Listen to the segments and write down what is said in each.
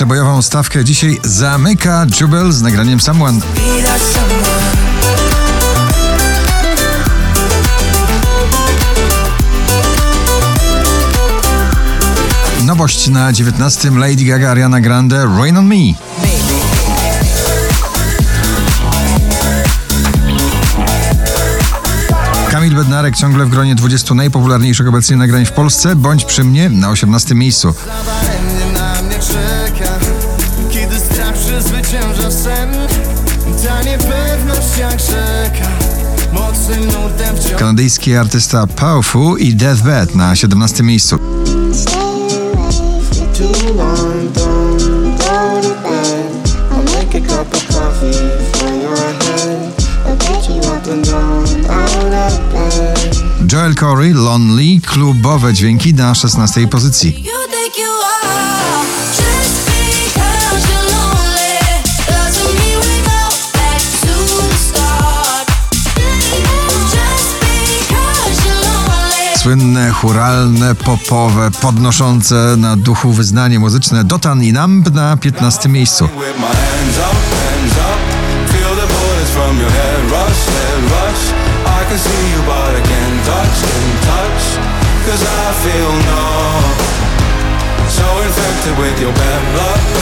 Przebojową stawkę dzisiaj zamyka Jubel z nagraniem Someone. Nowość na 19 Lady Gaga Ariana Grande Rain on Me. Kamil Bednarek ciągle w gronie 20 najpopularniejszych obecnie nagrań w Polsce. Bądź przy mnie na 18 miejscu. Get you up and down, out of bed. Joel Corey, Lonely, klubowe dźwięki na 16 pozycji. Słynne, churalne, popowe, podnoszące na duchu wyznanie muzyczne Dotan i Numb na 15 miejscu. With your bad blood,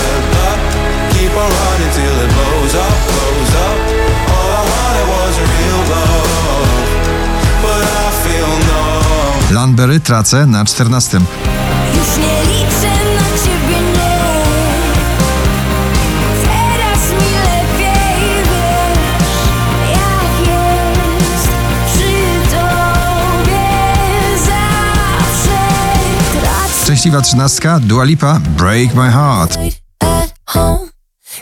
numb Landberry tracę na 14. Już nie liczę na ciebie, nie. Teraz mi lepiej wiesz, jak jest przy tobie zawsze. Tracę Szczęśliwa trzynastka Dua Lipa Break My Heart. at home.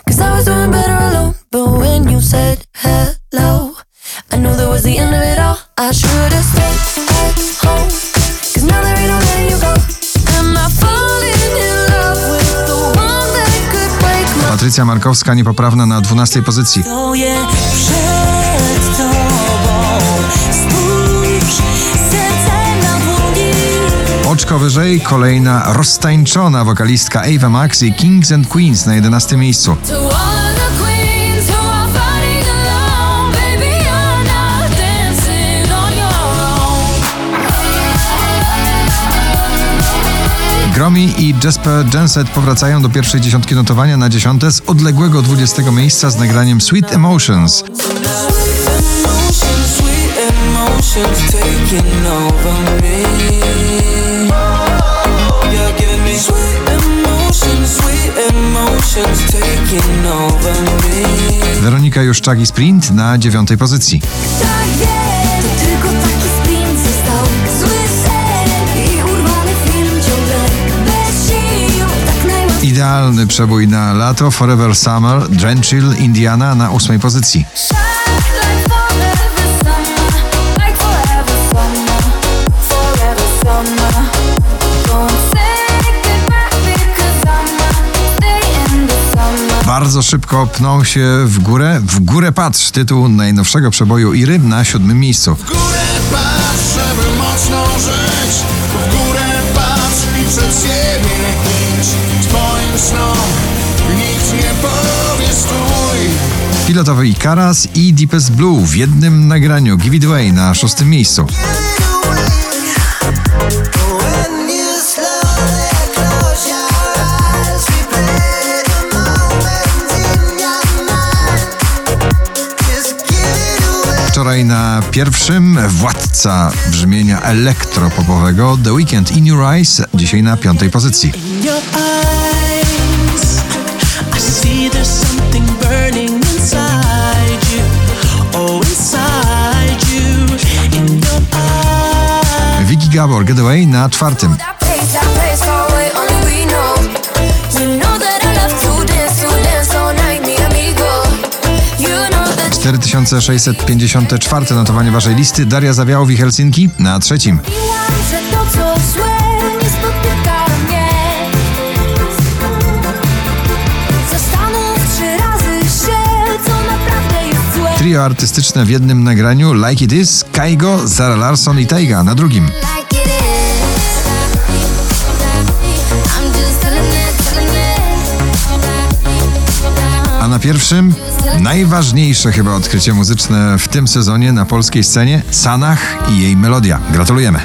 Cause I was doing better alone. But when you said hello, I knew that was the end of it all. I should have stayed Patrycja Markowska niepoprawna na 12 pozycji. Oczko wyżej kolejna roztańczona wokalistka Ava Max i Kings and Queens na 11 miejscu. Gromi i Jasper Jenset powracają do pierwszej dziesiątki notowania na dziesiąte z odległego 20 miejsca z nagraniem Sweet Emotions. Weronika Juszczak i Sprint na dziewiątej pozycji. Idealny przebój na lato Forever Summer Drenchill Indiana na ósmej pozycji. Bardzo szybko pną się w górę. W górę patrz, tytuł najnowszego przeboju Iry na siódmym miejscu. W górę patrz, żeby mocno żyć W górę patrz i przed Pilotowy Ikaras i Deepest Blue w jednym nagraniu Give It Away na szóstym miejscu. Wczoraj na pierwszym władca brzmienia elektropopowego The Weekend In Your Eyes, dzisiaj na piątej pozycji. Know that 4654 notowanie waszej listy. Daria Zawiałow i Helsinki na trzecim. Trio artystyczne w jednym nagraniu Like It Is, Kaigo, Zara Larson i Taiga na drugim. Na pierwszym najważniejsze chyba odkrycie muzyczne w tym sezonie na polskiej scenie Sanach i jej melodia. Gratulujemy.